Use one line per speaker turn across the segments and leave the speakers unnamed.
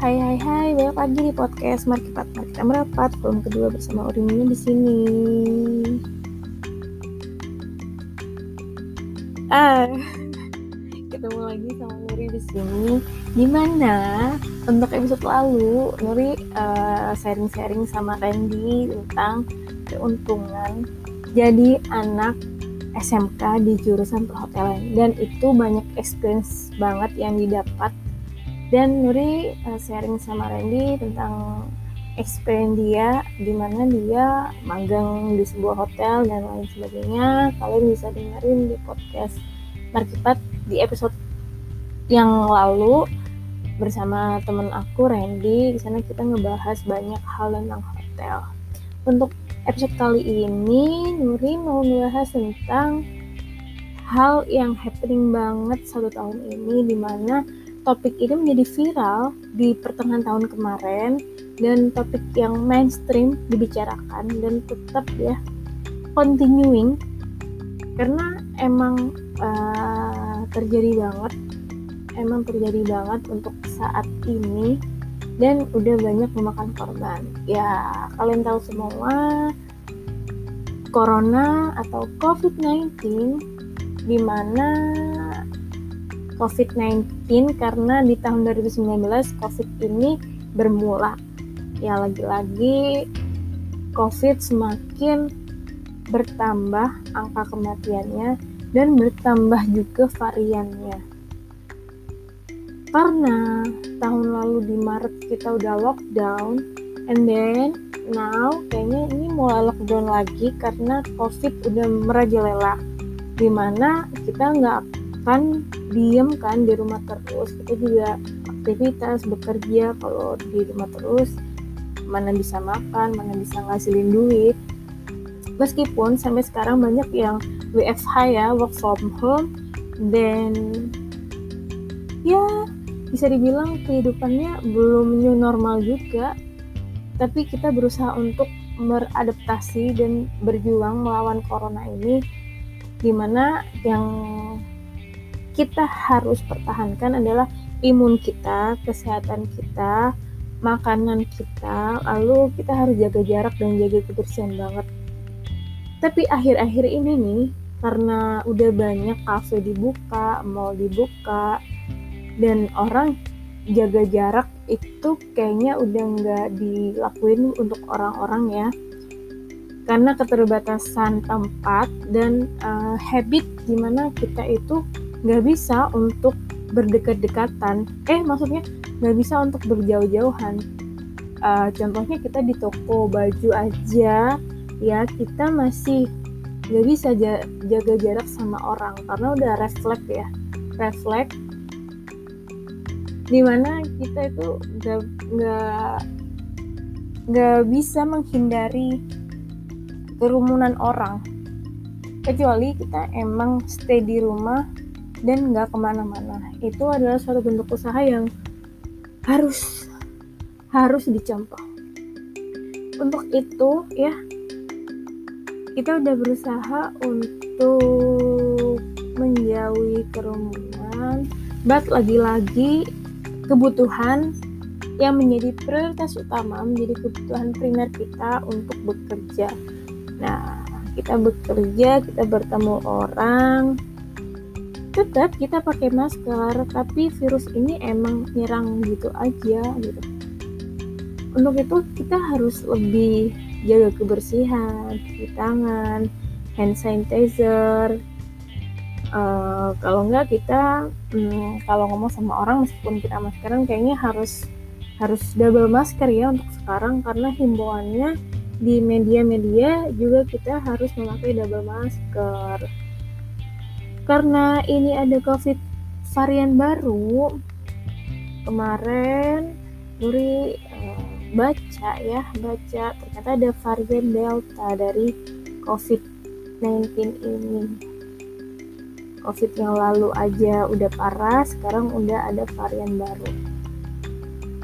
Hai hai hai, balik lagi di podcast Markipat Markita Merapat Volume kedua bersama Urimini di sini. Ah, ketemu lagi sama Nuri di sini. Di mana untuk episode lalu Nuri uh, sharing-sharing sama Randy tentang keuntungan jadi anak SMK di jurusan perhotelan dan itu banyak experience banget yang didapat dan Nuri uh, sharing sama Randy tentang experience dia di mana dia magang di sebuah hotel dan lain sebagainya. Kalian bisa dengerin di podcast Markipat di episode yang lalu bersama temen aku Randy. Di sana kita ngebahas banyak hal tentang hotel. Untuk episode kali ini Nuri mau ngebahas tentang hal yang happening banget satu tahun ini di mana topik ini menjadi viral di pertengahan tahun kemarin dan topik yang mainstream dibicarakan dan tetap ya continuing. Karena emang uh, terjadi banget emang terjadi banget untuk saat ini dan udah banyak memakan korban. Ya kalian tahu semua corona atau covid-19 di mana COVID-19 karena di tahun 2019 COVID ini bermula. Ya lagi-lagi COVID semakin bertambah angka kematiannya dan bertambah juga variannya. Karena tahun lalu di Maret kita udah lockdown and then now kayaknya ini mulai lockdown lagi karena COVID udah merajalela di mana kita nggak kan diem kan di rumah terus kita juga aktivitas bekerja. Kalau di rumah terus mana bisa makan mana bisa ngasilin duit. Meskipun sampai sekarang banyak yang WFH ya work from home. Dan ya bisa dibilang kehidupannya belum new normal juga. Tapi kita berusaha untuk beradaptasi dan berjuang melawan corona ini. Di mana yang kita harus pertahankan adalah imun kita, kesehatan kita, makanan kita, lalu kita harus jaga jarak dan jaga kebersihan banget. Tapi akhir-akhir ini nih, karena udah banyak kafe dibuka, mall dibuka, dan orang jaga jarak itu kayaknya udah nggak dilakuin untuk orang-orang ya karena keterbatasan tempat dan uh, habit di mana kita itu nggak bisa untuk berdekat-dekatan. Eh maksudnya nggak bisa untuk berjauh-jauhan. Uh, contohnya kita di toko baju aja ya kita masih nggak bisa jaga jarak sama orang. Karena udah refleks ya refleks. Di mana kita itu nggak nggak nggak bisa menghindari kerumunan orang. Kecuali kita emang stay di rumah dan nggak ke mana-mana. Itu adalah suatu bentuk usaha yang harus harus dicontoh untuk itu ya kita udah berusaha untuk menjauhi kerumunan but lagi-lagi kebutuhan yang menjadi prioritas utama menjadi kebutuhan primer kita untuk bekerja. Nah kita bekerja kita bertemu orang tetap kita pakai masker tapi virus ini emang nyerang gitu aja gitu. Untuk itu kita harus lebih jaga kebersihan cuci tangan hand sanitizer. Uh, kalau enggak kita hmm, kalau ngomong sama orang meskipun kita maskeran kayaknya harus harus double masker ya untuk sekarang karena himbauannya di media-media juga kita harus memakai double masker karena ini ada covid varian baru kemarin Nuri uh, baca ya baca. Ternyata ada varian delta dari covid 19 ini. Covid yang lalu aja udah parah sekarang udah ada varian baru.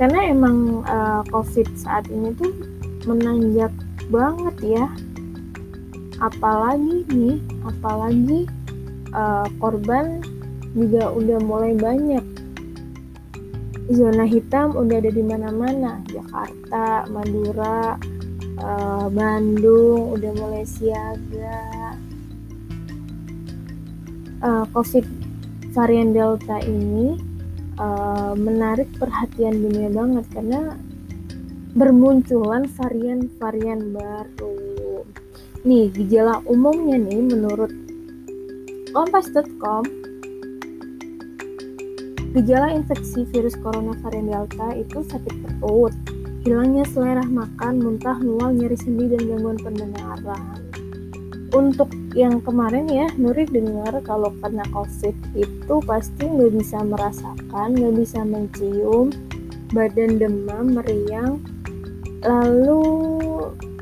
Karena emang uh, covid saat ini tuh menanjak banget ya. Apalagi nih apalagi uh, korban juga udah mulai banyak. Zona hitam udah ada di mana-mana. Jakarta Madura uh, Bandung udah mulai siaga. Uh, COVID varian Delta ini uh, menarik perhatian dunia banget karena bermunculan varian-varian baru. Nih, gejala umumnya nih menurut kompas.com Gejala infeksi virus corona varian Delta itu sakit perut, hilangnya selera makan, muntah, mual, nyeri sendi, dan gangguan pendengaran. Untuk yang kemarin ya, Nuri dengar kalau kena COVID itu pasti nggak bisa merasakan, nggak bisa mencium, badan demam, meriang, lalu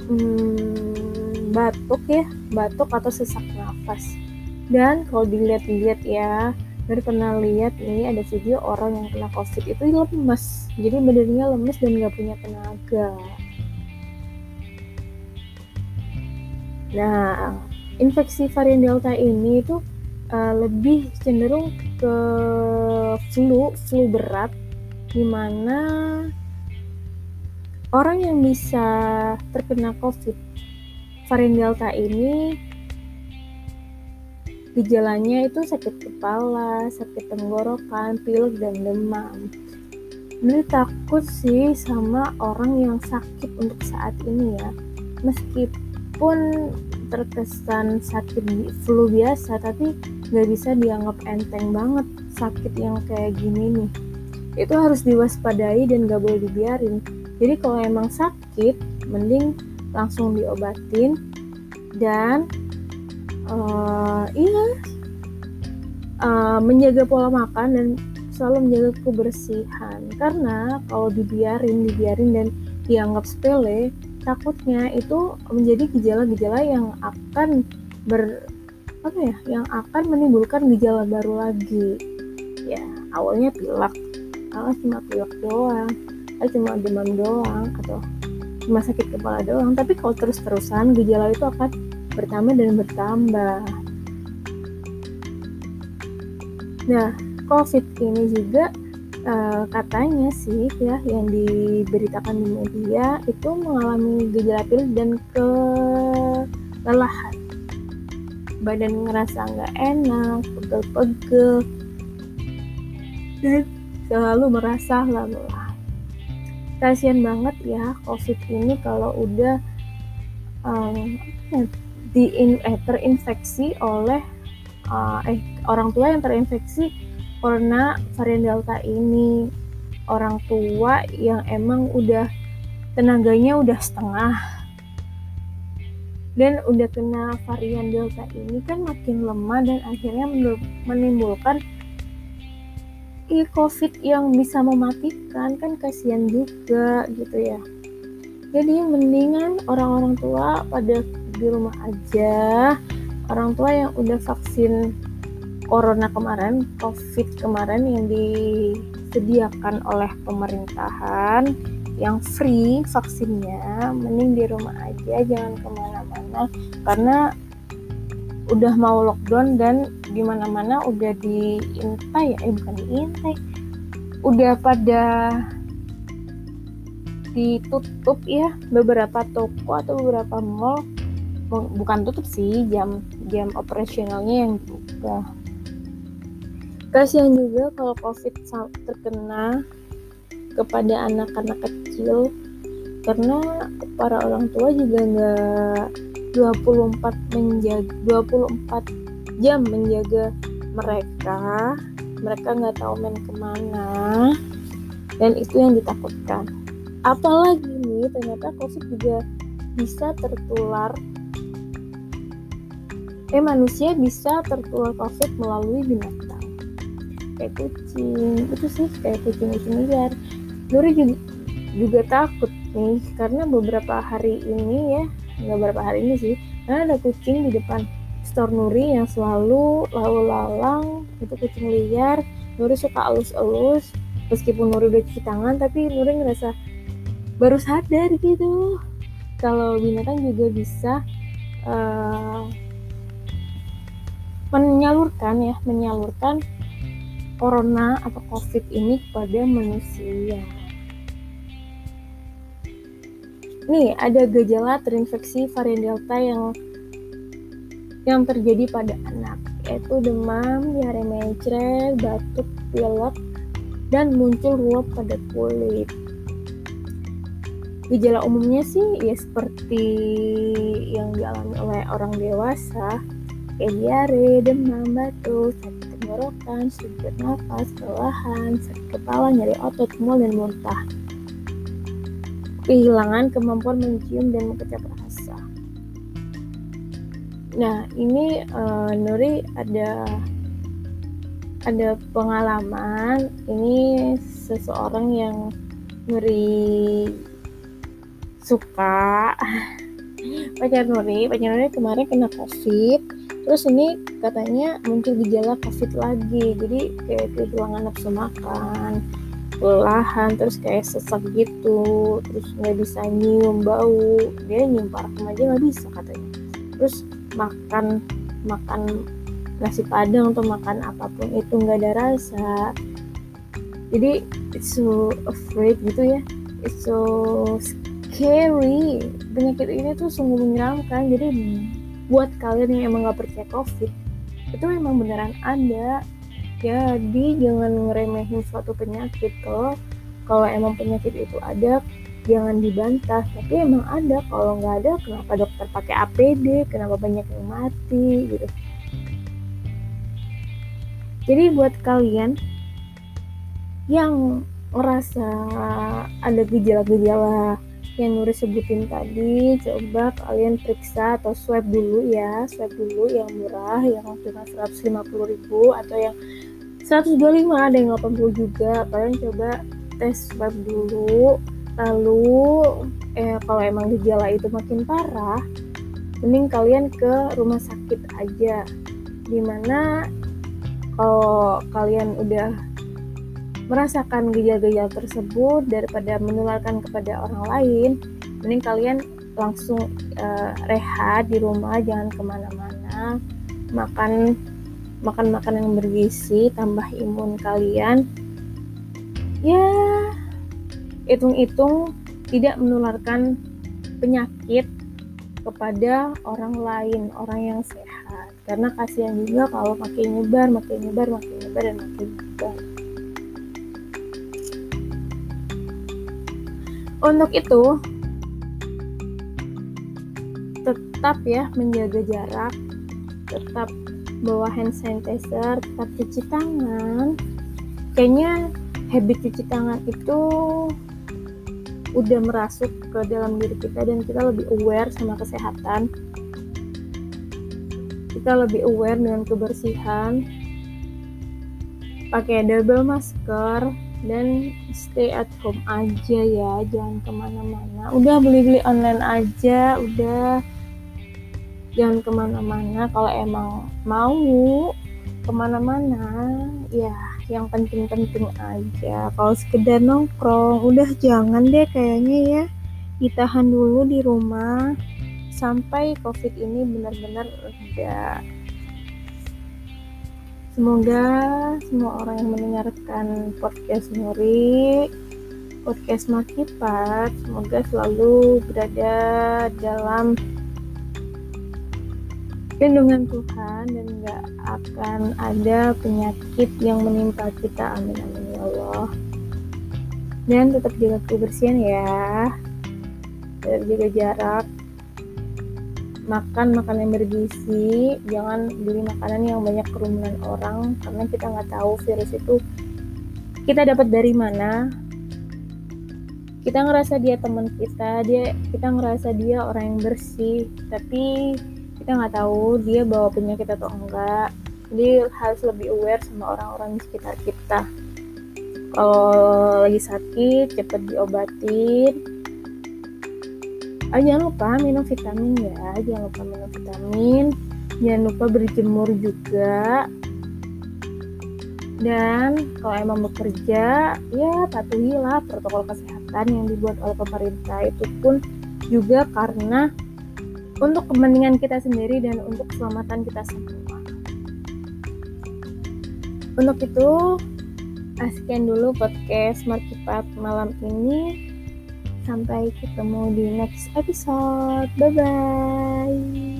hmm, batuk ya batuk atau sesak nafas dan kalau dilihat-lihat ya dari pernah lihat nih ada video orang yang kena covid itu lemes. Jadi badannya lemes dan nggak punya tenaga. Nah infeksi varian delta ini itu uh, lebih cenderung ke flu flu berat di mana orang yang bisa terkena COVID varian Delta ini gejalanya itu sakit kepala, sakit tenggorokan, pilek dan demam. Ini takut sih sama orang yang sakit untuk saat ini ya. Meskipun terkesan sakit flu biasa, tapi nggak bisa dianggap enteng banget sakit yang kayak gini nih. Itu harus diwaspadai dan nggak boleh dibiarin jadi kalau emang sakit mending langsung diobatin dan uh, iya. Uh, menjaga pola makan dan selalu menjaga kebersihan. Karena kalau dibiarin dibiarin dan dianggap sepele takutnya itu menjadi gejala-gejala yang akan ber apa ya yang akan menimbulkan gejala baru lagi. Ya awalnya pilek. Alas cuma pilek doang eh, cuma demam doang atau cuma sakit kepala doang. Tapi kalau terus-terusan gejala itu akan bertambah dan bertambah. Nah covid ini juga uh, katanya sih ya yang diberitakan di media itu mengalami gejala pilek dan kelelahan. Badan ngerasa nggak enak pegel-pegel dan selalu merasa lelah. Kasihan banget ya covid ini kalau udah um, di in, eh, terinfeksi oleh uh, eh orang tua yang terinfeksi karena varian delta ini. Orang tua yang emang udah tenaganya udah setengah. Dan udah kena varian delta ini kan makin lemah dan akhirnya menimbulkan i covid yang bisa mematikan. Kan kasihan juga gitu ya. Jadi mendingan orang-orang tua pada di rumah aja. Orang tua yang udah vaksin corona kemarin covid kemarin yang disediakan oleh pemerintahan yang free vaksinnya mending di rumah aja jangan ke mana-mana. Karena udah mau lockdown dan di mana-mana udah diintai eh bukan diintai udah pada ditutup ya beberapa toko atau beberapa mall bukan tutup sih jam jam operasionalnya yang dibuka kasihan juga kalau covid terkena kepada anak-anak kecil. Karena para orang tua juga nggak 24 menjaga 24 jam menjaga mereka. Mereka nggak tahu main ke mana. Dan itu yang ditakutkan. Apalagi nih ternyata covid juga bisa tertular eh manusia bisa tertular covid melalui binatang. Kayak kucing. Itu sih kayak kucing kucing liar Nuri juga juga takut nih karena beberapa hari ini ya nggak berapa hari ini sih karena ada kucing di depan store Nuri yang selalu lalu lalang. Itu kucing liar. Nuri suka elus-elus meskipun Nuri udah cuci tangan tapi Nuri ngerasa baru sadar gitu. Kalau binatang juga bisa uh, menyalurkan ya menyalurkan corona atau covid ini kepada manusia. Nih ada gejala terinfeksi varian delta yang yang terjadi pada anak yaitu demam, diare mencret, batuk, pilek, dan muncul ruam pada kulit. Gejala umumnya sih ya seperti yang dialami oleh orang dewasa, kayak diare, demam, batuk, sakit tenggorokan, sulit nafas, kelelahan, sakit kepala, nyeri otot, mual, dan muntah. Kehilangan kemampuan mencium dan mengucap rasa. Nah, ini uh, Nuri ada ada pengalaman. Ini seseorang yang Nuri suka pacar Nuri pacar Nuri kemarin kena covid terus ini katanya muncul gejala covid lagi. Jadi kayak kehilangan nafsu makan kelelahan terus kayak sesak gitu. Terus nggak bisa nyium bau. Dia nyium parfum aja nggak bisa katanya. Terus makan makan nasi padang atau makan apa pun itu nggak ada rasa. Jadi it's so afraid gitu ya. It's so scary. Penyakit ini tuh sungguh menyeramkan. Jadi buat kalian yang emang gak percaya covid itu memang beneran ada. Jadi jangan ngeremehin suatu penyakit kalau kalau emang penyakit itu ada jangan dibantah. Tapi emang ada. Kalau nggak ada kenapa dokter pakai APD kenapa banyak yang mati gitu. Jadi buat kalian yang merasa ada gejala-gejala yang Nuri sebutin tadi coba kalian periksa atau swab dulu ya. Swab dulu yang murah yang cuma 150 ribu atau yang 125 ada yang 80 juga. Kalian coba tes swab dulu. Lalu eh kalau emang gejala itu makin parah mending kalian ke rumah sakit aja. Di mana kalau kalian udah merasakan gejala-gejala tersebut daripada menularkan kepada orang lain mending kalian langsung uh, rehat di rumah jangan ke mana-mana makan makan makan yang bergizi tambah imun kalian. Ya hitung-hitung tidak menularkan penyakit kepada orang lain orang yang sehat. Karena kasihan juga kalau makin nyebar makin nyebar makin nyebar dan makin nyebar untuk itu tetap ya menjaga jarak tetap bawa hand sanitizer tetap cuci tangan. Kayaknya habit cuci tangan itu udah merasuk ke dalam diri kita dan kita lebih aware sama kesehatan. Kita lebih aware dengan kebersihan pakai double masker dan stay at home aja ya jangan ke mana-mana. Udah beli-beli online aja udah. Jangan ke mana-mana kalau emang mau ke mana-mana. Ya yang penting-penting aja. Kalau sekedar nongkrong udah jangan deh kayaknya ya. Ditahan dulu di rumah sampai covid ini benar-benar reda Semoga semua orang yang mendengarkan podcast Nuri, podcast Makipat, semoga selalu berada dalam lindungan Tuhan dan nggak akan ada penyakit yang menimpa kita. Amin amin ya Allah. Dan tetap jaga kebersihan ya. Tetap jaga jarak makan makan yang bergizi jangan beli makanan yang banyak kerumunan orang karena kita nggak tahu virus itu kita dapat dari mana. Kita ngerasa dia teman kita dia kita ngerasa dia orang yang bersih tapi kita nggak tahu dia bawa penyakit atau enggak. Jadi harus lebih aware sama orang-orang di sekitar kita. Kalau lagi sakit cepat diobatin oh, jangan lupa minum vitamin ya. Jangan lupa minum vitamin. Jangan lupa berjemur juga. Dan kalau emang bekerja ya patuhilah protokol kesehatan yang dibuat oleh pemerintah. Itu pun juga karena untuk kepentingan kita sendiri dan untuk keselamatan kita semua. Untuk itu sekian dulu podcast Markipat malam ini sampai ketemu di next episode. Bye bye